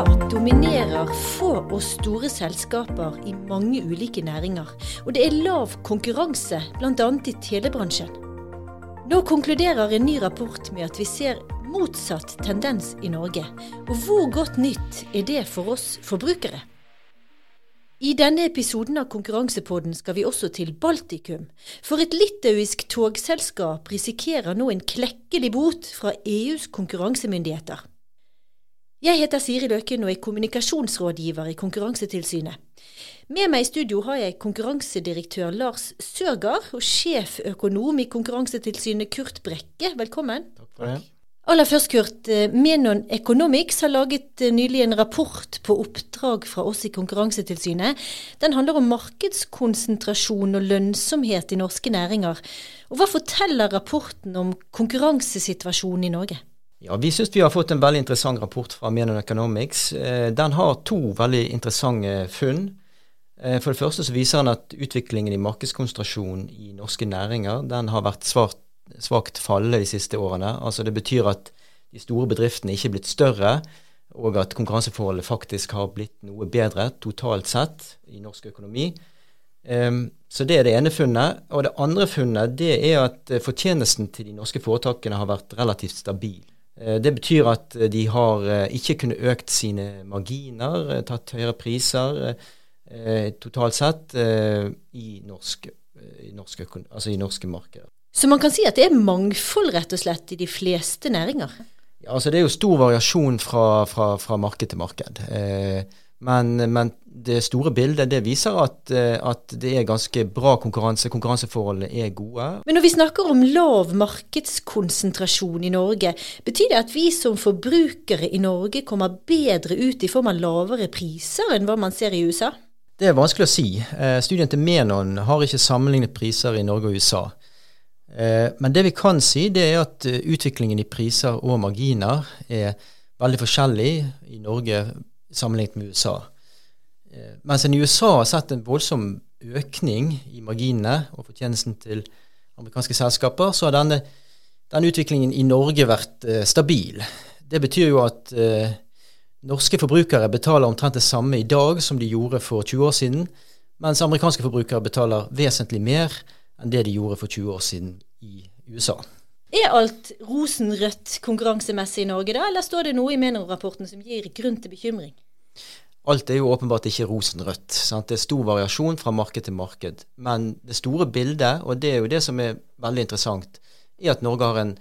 USA dominerer få og store selskaper i mange ulike næringer, og det er lav konkurranse, bl.a. i telebransjen. Nå konkluderer en ny rapport med at vi ser motsatt tendens i Norge. Og hvor godt nytt er det for oss forbrukere? I denne episoden av Konkurransepodden skal vi også til Baltikum. For et litauisk togselskap risikerer nå en klekkelig bot fra EUs konkurransemyndigheter. Jeg heter Siri Løken og er kommunikasjonsrådgiver i Konkurransetilsynet. Med meg i studio har jeg konkurransedirektør Lars Sørgaard og sjeføkonom i Konkurransetilsynet Kurt Brekke. Velkommen. Takk for det. Aller først, Kurt. Eh, Menon Economics har laget eh, nylig en rapport på oppdrag fra oss i Konkurransetilsynet. Den handler om markedskonsentrasjon og lønnsomhet i norske næringer. Og Hva forteller rapporten om konkurransesituasjonen i Norge? Ja, Vi syns vi har fått en veldig interessant rapport fra Menon Economics. Eh, den har to veldig interessante funn. Eh, for det første så viser den at utviklingen i markedskonsentrasjon i norske næringer den har vært svart, svakt fallende de siste årene. Altså Det betyr at de store bedriftene ikke er blitt større, og at konkurranseforholdet faktisk har blitt noe bedre totalt sett i norsk økonomi. Um, så Det er det ene funnet. Og det andre funnet det er at fortjenesten til de norske foretakene har vært relativt stabil. Eh, det betyr at eh, de har eh, ikke kunnet økt sine marginer, tatt høyere priser totalt sett i, norsk, i, norsk, altså i norske markeder. Så man kan si at det er mangfold rett og slett i de fleste næringer? Ja, altså Det er jo stor variasjon fra, fra, fra marked til marked. Men, men, det store bildet det viser at, eh, at, det er ganske bra konkurranse. Konkurranseforholdene er gode. Men når vi snakker om lav markedskonsentrasjon i Norge, betyr det at vi som forbrukere i Norge kommer bedre ut i form av lavere priser enn hva man ser i USA? Det er vanskelig å si. Eh, studien til Menon har ikke sammenlignet priser i Norge og USA. Eh, men det vi kan si, det er at utviklingen i priser og marginer er veldig forskjellig i Norge sammenlignet med USA. Eh, mens en i USA har sett en voldsom økning i marginene og fortjenesten til amerikanske selskaper, så har denne, denne utviklingen i Norge vært eh, stabil. Det betyr jo at eh, norske forbrukere betaler omtrent det samme i dag som de gjorde for 20 år siden, mens amerikanske forbrukere betaler vesentlig mer enn det de gjorde for 20 år siden i USA. Er alt rosenrødt konkurransemessig i Norge, da, eller står det noe i Menon-rapporten som gir grunn til bekymring? Alt er jo åpenbart ikke rosenrødt. Sant? Det er stor variasjon fra marked til marked. Men det store bildet, og det er jo det som er veldig interessant, er at Norge har en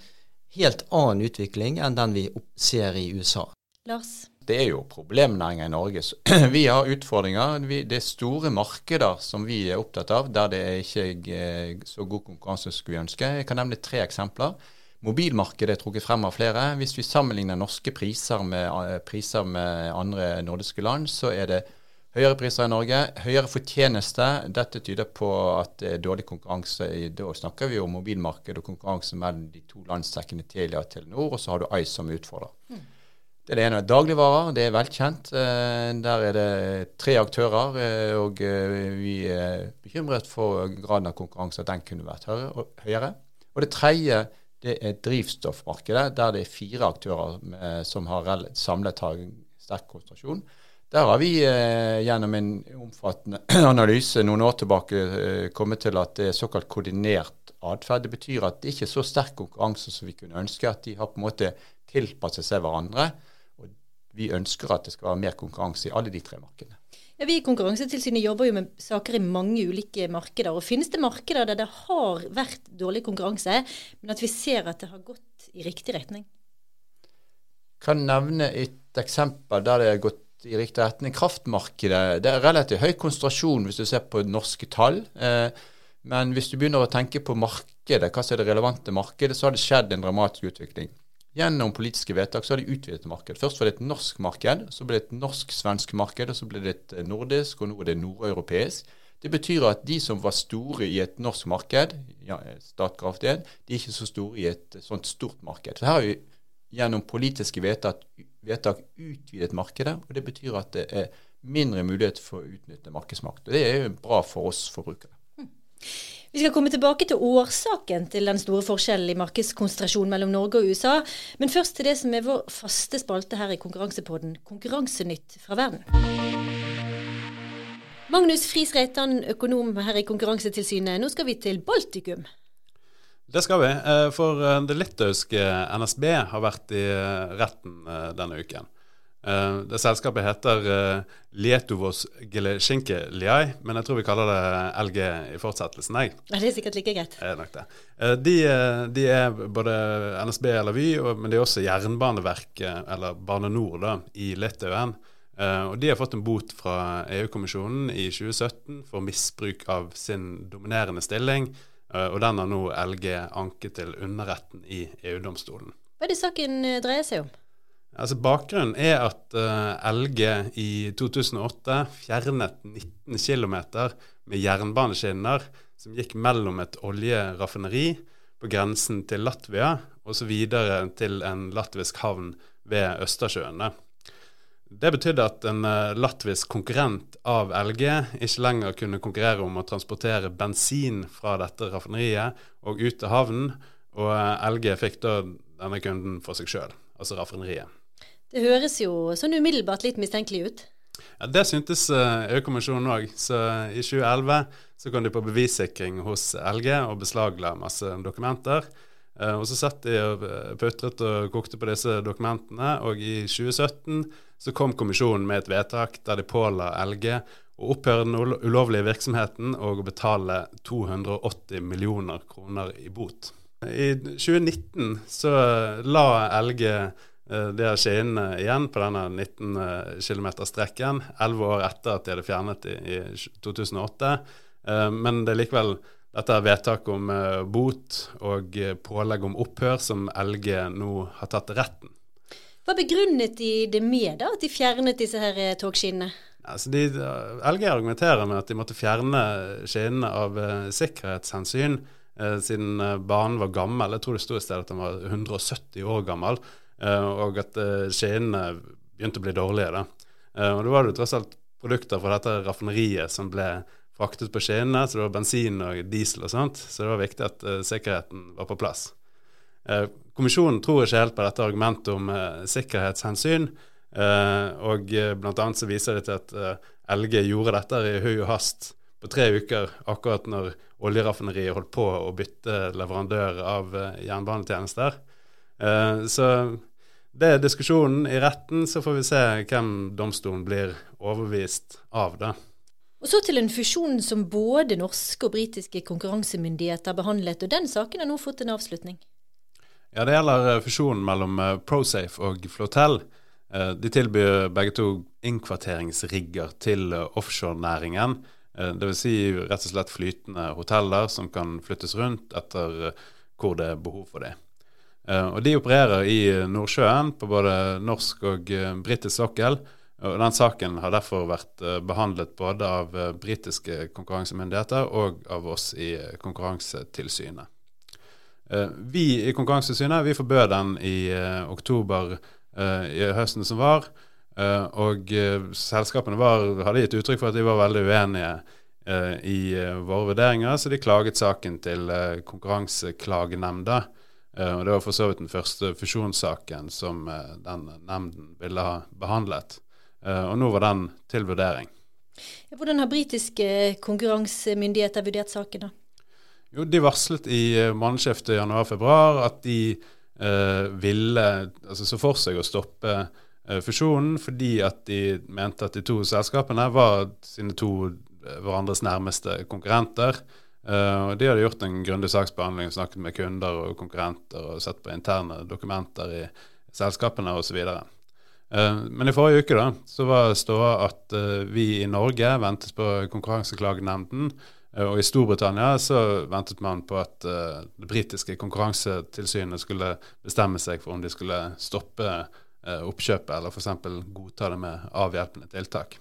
helt annen utvikling enn den vi ser i USA. Lars? Det er jo problemnæringer i Norge. Vi har utfordringer. Det er store markeder som vi er opptatt av, der det er ikke er så god konkurranse som vi ønsker. Jeg kan nevne tre eksempler. Mobilmarkedet er trukket frem av flere. Hvis vi sammenligner norske priser med eh, priser med andre nordiske land, så er det høyere priser i Norge, høyere fortjeneste. Dette tyder på at det er dårlig konkurranse. Da snakker vi om mobilmarked og konkurranse mellom de to landsdekkende Telia og Telenor, og så har du Ice som utfordrer. Mm. Det er det ene. Dagligvarer, det er velkjent. Eh, der er det tre aktører, eh, og vi er bekymret for graden av konkurranse, at den kunne vært høyere. Og det tredje det er drivstoffmarkedet, der det er fire aktører som har samlet har sterk konsentrasjon. Der har vi eh, gjennom en omfattende analyse noen år tilbake eh, kommet til at det er såkalt koordinert atferd. Det betyr at det ikke er så sterk konkurranse som vi kunne ønske. At de har på en måte tilpasset seg hverandre. Og vi ønsker at det skal være mer konkurranse i alle de tre markedene. Ja, vi i Konkurransetilsynet jobber jo med saker i mange ulike markeder. og Finnes det markeder der det har vært dårlig konkurranse, men at vi ser at det har gått i riktig retning? Kan nevne et eksempel der det har gått i riktig retning. Kraftmarkedet. Det er relativt høy konsentrasjon hvis du ser på norske tall. Eh, men hvis du begynner å tenke på markedet, hva som er det relevante markedet, så har det skjedd en dramatisk utvikling. Gjennom politiske vedtak så har de utvidet marked. Først var det et norsk marked, så ble det et norsk-svensk marked, og så ble det et eh, nordisk, og nå er det nordeuropeisk. Det betyr at de som var store i et norsk marked, ja, Statkraft 1, de er ikke så store i et sånt stort marked. Så her har vi gjennom politiske vedtak, vedtak utvidet markedet, og det betyr at det er mindre mulighet for å utnytte markedsmakt. Og Det er jo bra for oss forbrukere. Vi skal komme tilbake til årsaken til den store forskjellen i markedskonsentrasjon mellom Norge og USA, men først til det som er vår faste spalte her i Konkurransepodden, Konkurransenytt fra verden. Magnus Friis Reitan, økonom her i Konkurransetilsynet. Nå skal vi til Baltikum. Det skal vi, eh, for eh, det litauiske NSB har vært i eh, retten denne uken. Uh, det selskapet heter uh, Lietuvos Gelesjinke Liai, men jeg tror vi kaller det LG i fortsettelsen. Jeg. Ja, det er sikkert like greit. Er nok det. Uh, de, de, er både NSB eller Vy, og, men de er også Jernbaneverket, eller Bane Nor, da, i Litauen. og De har fått en bot fra EU-kommisjonen i 2017 for misbruk av sin dominerende stilling, og den har nå LG anket til underretten i EU-domstolen. Hva er det saken dreier seg om? Altså Bakgrunnen er at uh, LG i 2008 fjernet 19 km med jernbaneskinner som gikk mellom et oljeraffineri på grensen til Latvia og så videre til en latvisk havn ved Østersjøen. Det betydde at en uh, latvisk konkurrent av LG ikke lenger kunne konkurrere om å transportere bensin fra dette raffineriet og ut til havnen, og uh, LG fikk da denne kunden for seg sjøl, altså raffineriet. Det høres jo sånn umiddelbart litt mistenkelig ut. Ja, Det syntes EU-kommisjonen òg. Så i 2011 så kom de på bevissikring hos LG og beslagla masse dokumenter. Uh, og så satt de og eh, putret og kokte på disse dokumentene, og i 2017 så kom kommisjonen med et vedtak der de påla LG å opphøre den ulovlige virksomheten og å betale 280 millioner kroner i bot. I 2019 så la LG Eh, er har igjen på denne 19 eh, km-strekken, elleve år etter at de hadde fjernet det i 2008. Eh, men det er likevel dette vedtaket om bot og pålegg om opphør som LG nå har tatt til retten. Hva begrunnet de det med, da, at de fjernet disse her togskinnene? Altså de, LG argumenterer med at de måtte fjerne skinnene av sikkerhetshensyn, siden banen var gammel. Jeg tror det sto i sted at den var 170 år gammel. Eh, og at eh, skinnene begynte å bli dårlige. da. Eh, og det var jo tross alt produkter fra dette raffineriet som ble fraktet på skinnene, så det var bensin og diesel og sånt, så det var viktig at uh, sikkerheten var på plass. Uh, kommisjonen tror ikke helt på dette argumentet om uh, sikkerhetshensyn, og bl.a. så viser det til at LG gjorde dette i høy og hast på tre uker, akkurat når oljeraffineriet holdt på å bytte leverandør av jernbanetjenester. så det er diskusjonen i retten, så får vi se hvem domstolen blir overbevist av. det. Og Så til en fusjon som både norske og britiske konkurransemyndigheter behandlet, og den saken har nå fått en avslutning. Ja, Det gjelder eh, fusjonen mellom eh, Prosafe og Flotel. Eh, de tilbyr begge to innkvarteringsrigger til offshorenæringen. Dvs. Si rett og slett flytende hoteller som kan flyttes rundt etter hvor det er behov for det. Eh, og De opererer i Nordsjøen på både norsk og uh, britisk sokkel. og Den saken har derfor vært behandlet både av britiske konkurransemyndigheter og av oss i Konkurransetilsynet. Vi i Konkurransetilsynet vi forbød den i oktober i høsten som var. og selskapene var, hadde gitt uttrykk for at de var veldig uenige i våre vurderinger, så de klaget saken til Konkurranseklagenemnda. Eh, og Det var for så vidt den første fusjonssaken som eh, den nemnden ville ha behandlet. Eh, og nå var den til vurdering. Hvordan har britiske konkurransemyndigheter vurdert saken? da? Jo, De varslet i månedsskiftet januar-februar at de eh, ville altså så for seg å stoppe eh, fusjonen fordi at de mente at de to selskapene var sine to hverandres nærmeste konkurrenter. Uh, de hadde gjort en grundig saksbehandling, snakket med kunder og konkurrenter og sett på interne dokumenter i selskapene osv. Uh, eh, men i forrige uke da, så var ståa at uh, vi i Norge ventet på Konkurranseklagenemnden. Og i Storbritannia så ventet man på at det britiske konkurransetilsynet skulle bestemme seg for om de skulle stoppe oppkjøpet eller f.eks. godta det med avhjelpende tiltak.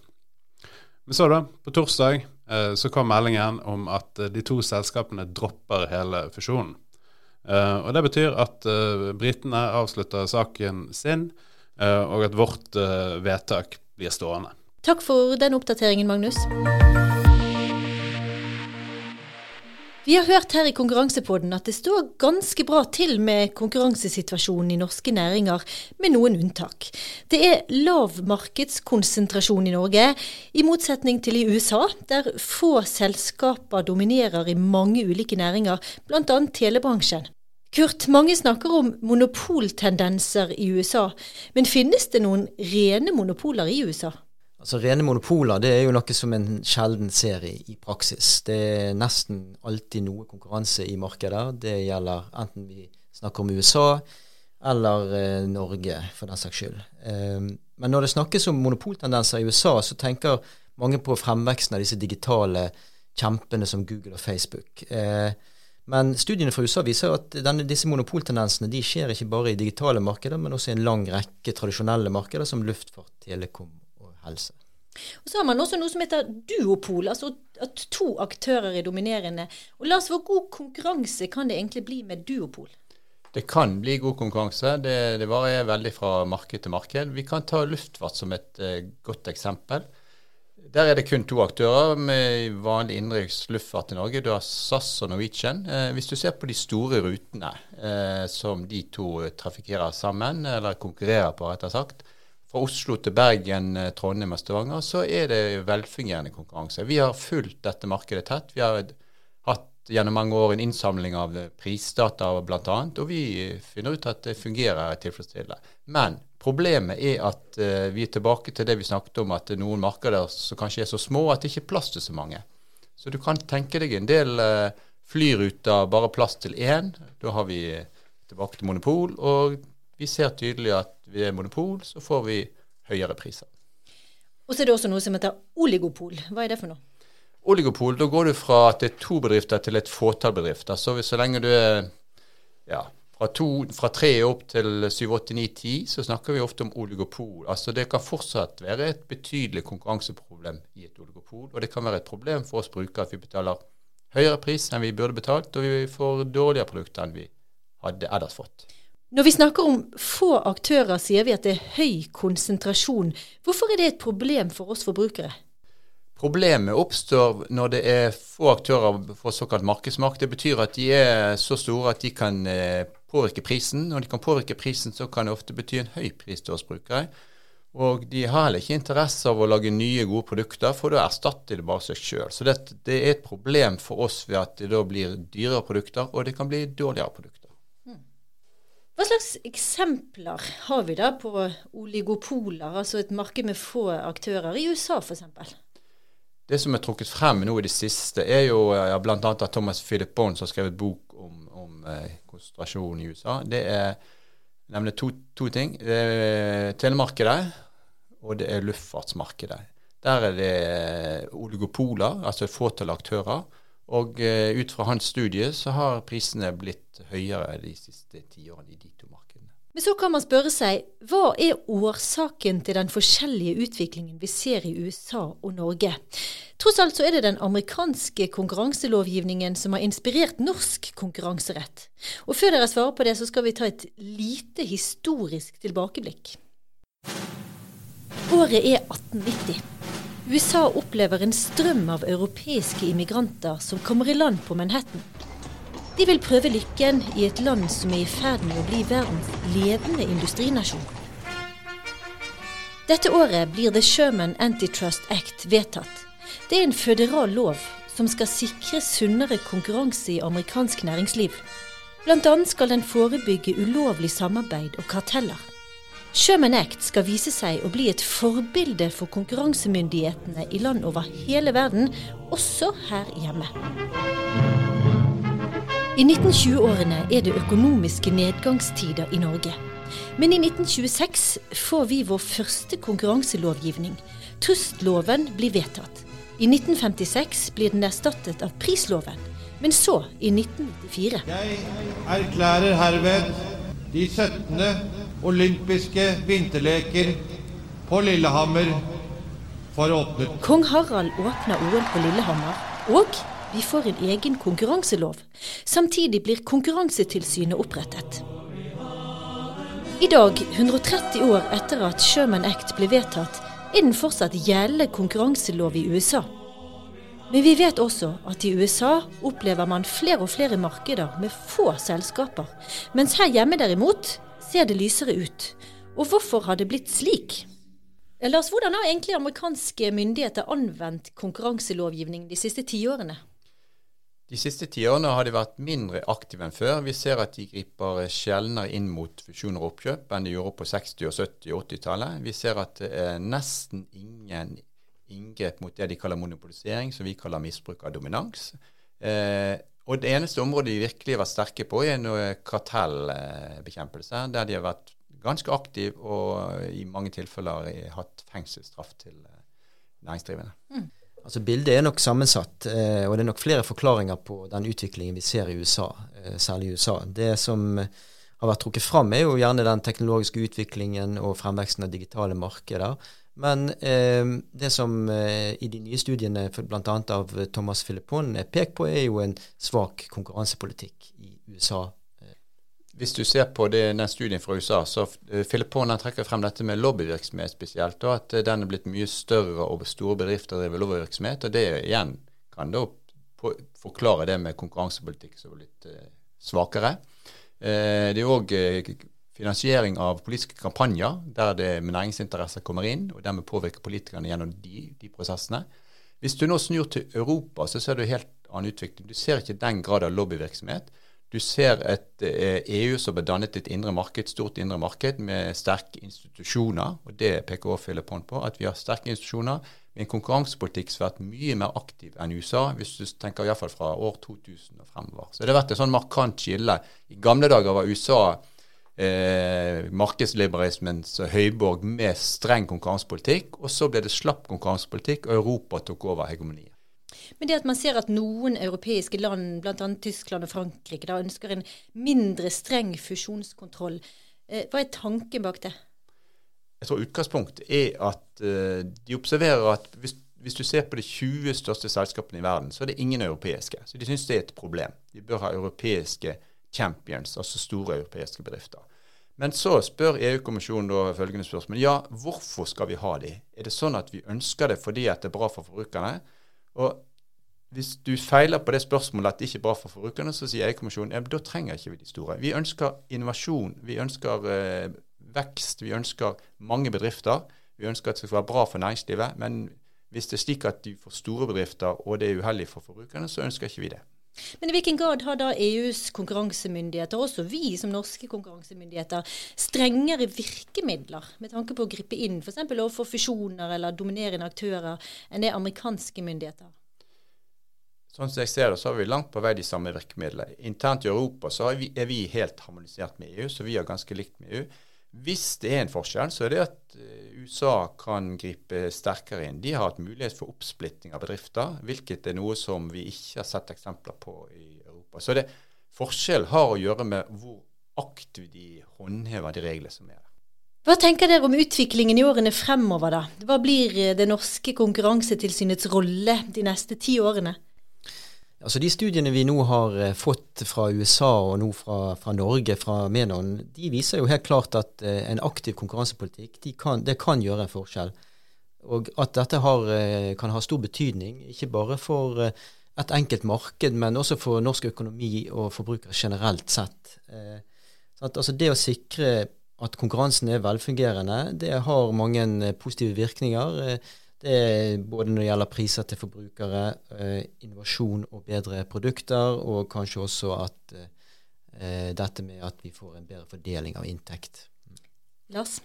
Men så, da, på torsdag, så kom meldingen om at eh, de to selskapene dropper hele fusjonen. Eh, og Det betyr at britene avslutter saken sin, og at vårt vedtak blir stående. Takk for den oppdateringen, Magnus. Vi har hørt her i Konkurransepodden at det står ganske bra til med konkurransesituasjonen i norske næringer, med noen unntak. Det er lav markedskonsentrasjon i Norge, i motsetning til i USA, der få selskaper dominerer i mange ulike næringer, bl.a. telebransjen. Kurt, mange snakker om monopoltendenser i USA, men finnes det noen rene monopoler i USA? Altså Rene monopoler det er jo noe som en sjelden ser i, i, praksis. Det er nesten alltid noe konkurranse i markedet. Det gjelder enten vi snakker om USA eller eh, Norge, for den saks skyld. Eh, men når det snakkes om monopoltendenser i USA, så tenker mange på fremveksten av disse digitale kjempene som Google og Facebook. Eh, men studiene fra USA viser at denne, disse monopoltendensene de skjer ikke bare i digitale markeder, men også i en lang rekke tradisjonelle markeder som luftfart, telekom helse. Og Så har man også noe som heter duopol, altså at to aktører er dominerende. Og Lars, Hvor god konkurranse kan det egentlig bli med duopol? Det kan bli god konkurranse. Det, det varierer veldig fra marked til marked. Vi kan ta luftfart som et uh, godt eksempel. Der er det kun to aktører med vanlig innenriks luftfart i Norge. Du har SAS og Norwegian. Eh, hvis du ser på de store rutene eh, som de to trafikkerer sammen, eller konkurrerer på, rett og sagt, fra Oslo til Bergen, eh, Trondheim og Stavanger, så er det velfungerende konkurranse. Vi har fulgt dette markedet tett. Vi har hatt gjennom mange år en innsamling av prisdata bl.a., og vi finner ut at det fungerer tilfredsstillende. Men problemet er at uh, vi er tilbake til det vi snakket om, at det er noen markeder som kanskje er så små at det ikke er plass til så mange. Så du kan tenke deg en del uh, flyruter, bare plass til én. Da har vi tilbake til monopol. og vi ser tydelig at ved monopol så får vi høyere priser. Og så er det også noe som heter oligopol. Hva er det for noe? Oligopol, da går du fra at det er to bedrifter til et fåtall bedrifter. Så, så lenge du er ja, fra, to, fra tre opp til syv, åtte, ni, ti, så snakker vi ofte om oligopol. Altså Det kan fortsatt være et betydelig konkurranseproblem i et oligopol. Og det kan være et problem for oss brukere at vi betaler høyere pris enn vi burde betalt, og vi får dårligere produkter enn vi hadde ellers fått. Når vi snakker om få aktører, sier vi at det er høy konsentrasjon. Hvorfor er det et problem for oss forbrukere? Problemet oppstår når det er få aktører for såkalt markedsmakt. Det betyr at de er så store at de kan eh, påvirke prisen. Når de kan påvirke prisen, så kan det ofte bety en høy pris til oss brukere. Og de har heller ikke interesse av å lage nye, gode produkter, for da erstatter de bare seg sjøl. Så det, det, er et problem for oss ved at det da blir dyrere produkter, og det kan bli dårligere produkter. Hva slags eksempler har vi da på oligopoler, altså et marked med få aktører, i USA f.eks.? Det som er trukket frem nå i det siste, er jo ja, bl.a. at Thomas Philip Bones har skrevet bok om, om eh, konsentrasjon i USA. Det er nemlig to, to ting. Det er telemarkedet, og det er luftfartsmarkedet. Der er det oligopoler, altså et fåtall aktører. Og uh, ut fra hans studie så har prisene blitt høyere de siste tiårene i de to markedene. Men så kan man spørre seg, hva er årsaken til den forskjellige utviklingen vi ser i USA og Norge? Tross alt så er det den amerikanske konkurranselovgivningen som har inspirert norsk konkurranserett. Og før dere svarer på det, så skal vi ta et lite historisk tilbakeblikk. Året er 1890. USA opplever en strøm av europeiske immigranter som kommer i land på Manhattan. De vil prøve lykken i et land som er i ferd med å bli verdens ledende industrinasjon. Dette året blir The Sherman Antitrust Act vedtatt. Det er en føderal lov som skal sikre sunnere konkurranse i amerikansk næringsliv. Annet skal den forebygge ulovlig samarbeid og karteller. Act skal vise seg å bli et forbilde for konkurransemyndighetene i land over hele verden, også her hjemme. I 1920-årene er det økonomiske nedgangstider i Norge. Men i 1926 får vi vår første konkurranselovgivning. Trustloven blir vedtatt. I 1956 blir den erstattet av prisloven. Men så, i 1994 Jeg erklærer herved de 17 olympiske vinterleker på Lillehammer for åpnet. Kong Harald åpner OL på Lillehammer, og vi får en egen konkurranselov. Samtidig blir Konkurransetilsynet opprettet. I dag, 130 år etter at Sherman Act ble vedtatt, er den fortsatt gjeldende konkurranselov i USA. Men vi vet også at i USA opplever man flere og flere markeder med få selskaper. Mens her hjemme derimot ser det lysere ut. Og hvorfor har det blitt slik? Lars, hvordan har egentlig amerikanske myndigheter anvendt konkurranselovgivning de siste tiårene? De siste tiårene har de vært mindre aktive enn før. Vi ser at de griper sjeldnere inn mot fusjoner og oppkjøp enn de gjorde på 60-, og 70- og 80-tallet. Vi ser at det er nesten ingen inngrep mot det de kaller monopolisering, som vi kaller misbruk av dominans. Eh, og det eneste området de virkelig har vært sterke på, er noe kartellbekjempelse, der de har vært ganske aktive og i mange tilfeller hatt fengselsstraff til eh, næringsdrivende. Mm. Altså Bildet er nok sammensatt, eh, og det er nok flere forklaringer på den utviklingen vi ser i USA, eh, særlig i USA. Det som har vært trukket fram, er jo gjerne den teknologiske utviklingen og fremveksten av digitale markeder. Men eh, det som eh, i de nye studiene bl.a. av Thomas Filippon er pekt på, er jo en svak konkurransepolitikk i USA hvis du ser på det, den studien fra USA, så Filippon eh, trekker frem dette med lobbyvirksomhet spesielt, og at eh, den er blitt mye større og store bedrifter driver lobbyvirksomhet. og Det igjen kan da forklare det med konkurransepolitikk som er litt eh, svakere. Eh, det er òg eh, finansiering av politiske kampanjer der det med næringsinteresser kommer inn, og dermed påvirker politikerne gjennom de, de prosessene. Hvis du nå snur til Europa, så ser du helt annen utvikling. Du ser ikke den grad av lobbyvirksomhet. Du ser et eh, EU som har dannet et indre marked, stort indre marked med sterke institusjoner. og Det peker også Philip på, at vi har sterke institusjoner med en konkurransepolitikk som har vært mye mer aktiv enn USA, hvis du tenker iallfall fra år 2000 og fremover. Så det har vært et sånn markant skille. I gamle dager var USA eh, markedsliberalismens høyborg med streng konkurransepolitikk, og så ble det slapp konkurransepolitikk, og Europa tok over hegemoniet. Men det at man ser at noen europeiske land, bl.a. Tyskland og Frankrike, da ønsker en mindre streng fusjonskontroll, eh, hva er tanken bak det? Jeg tror utgangspunktet er at uh, de observerer at hvis, hvis, du ser på de 20 største selskapene i verden, så er det ingen europeiske. Så de syns det er et problem. De bør ha europeiske champions, altså store europeiske bedrifter. Men så spør EU-kommisjonen da følgende spørsmål. Ja, hvorfor skal vi ha de? Er det sånn at vi ønsker det fordi at det er bra for forbrukerne? Og hvis du feiler på det spørsmålet at det ikke er bra for forbrukerne, så sier EU-kommisjonen ja, da trenger ikke vi de store. Vi ønsker innovasjon, vi ønsker eh, vekst, vi ønsker mange bedrifter. Vi ønsker at det skal være bra for næringslivet. Men hvis det er slik at de får store bedrifter, og det er uheldig for forbrukerne, så ønsker ikke vi det. Men i hvilken grad har da EUs konkurransemyndigheter, også vi som norske konkurransemyndigheter, strengere virkemidler med tanke på å gripe inn f.eks. overfor fusjoner eller dominerende aktører enn det amerikanske myndigheter? Sånn som jeg ser det, så har vi langt på vei de samme virkemidlene. Internt i Europa så er vi, er vi helt harmonisert med EU, så vi er ganske likt med EU. Hvis det er en forskjell, så er det at eh, USA kan gripe sterkere inn. De har hatt mulighet for oppsplitting av bedrifter, hvilket er noe som vi ikke har sett eksempler på i Europa. Så det, forskjell har å gjøre med hvor aktivt de håndhever de reglene som er der. Hva tenker dere om utviklingen i årene fremover, da? Hva blir eh, det norske konkurransetilsynets rolle de neste ti årene? Altså De studiene vi nå har eh, fått fra USA og nå fra, fra Norge, fra Menon, de viser jo helt klart at eh, en aktiv konkurransepolitikk de kan, det kan gjøre en forskjell. Og at dette har, eh, kan ha stor betydning, ikke bare for et enkelt marked, men også for norsk økonomi og forbrukere generelt sett. Eh, altså Det å sikre at konkurransen er velfungerende, det har mange positive virkninger. Det er både når det gjelder priser til forbrukere, eh, innovasjon og bedre produkter, og kanskje også at eh, dette med at vi får en bedre fordeling av inntekt. Lars?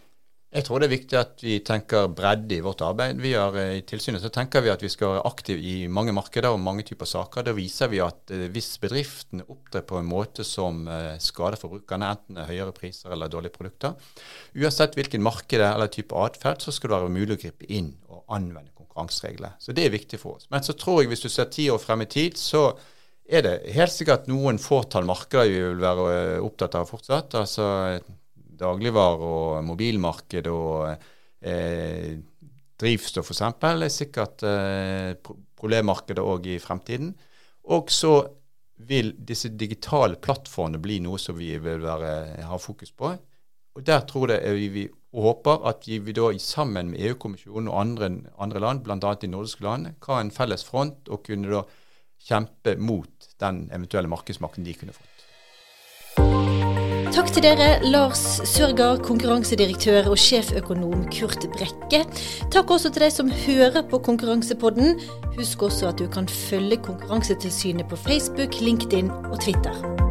Jeg tror det er viktig at vi tenker bredde i vårt arbeid. Vi har, eh, I tilsynet så tenker vi at vi skal være aktive i mange markeder og mange typer saker. Da viser vi at eh, hvis bedriftene opptrer på en måte som eh, skader forbrukerne, enten er høyere priser eller dårlige produkter, uansett hvilken marked eller type atferd, så skal det være mulig å gripe inn og anvende konkurranseregler. Så det er viktig for oss. Men så tror jeg hvis du ser ti år frem i tid, så er det helt sikkert noen fåtall markeder vi vil være opptatt av fortsatt. altså dagligvare og mobilmarked og eh, drivstoff f.eks. er sikkert eh, problemmarkedet òg i fremtiden. Og så vil disse digitale plattformene bli noe som vi vil være, ha fokus på. og der tror jeg vi, vi håper at vi, da sammen med EU-kommisjonen og andre, andre land, bl.a. de nordiske land, kan ha en felles front og kunne da kjempe mot den eventuelle markedsmakten de kunne fått. Takk til dere, Lars Sørgaard, konkurransedirektør og sjeføkonom Kurt Brekke. Takk også til deg som hører på Konkurransepodden. Husk også at du kan følge Konkurransetilsynet på Facebook, LinkedIn og Twitter.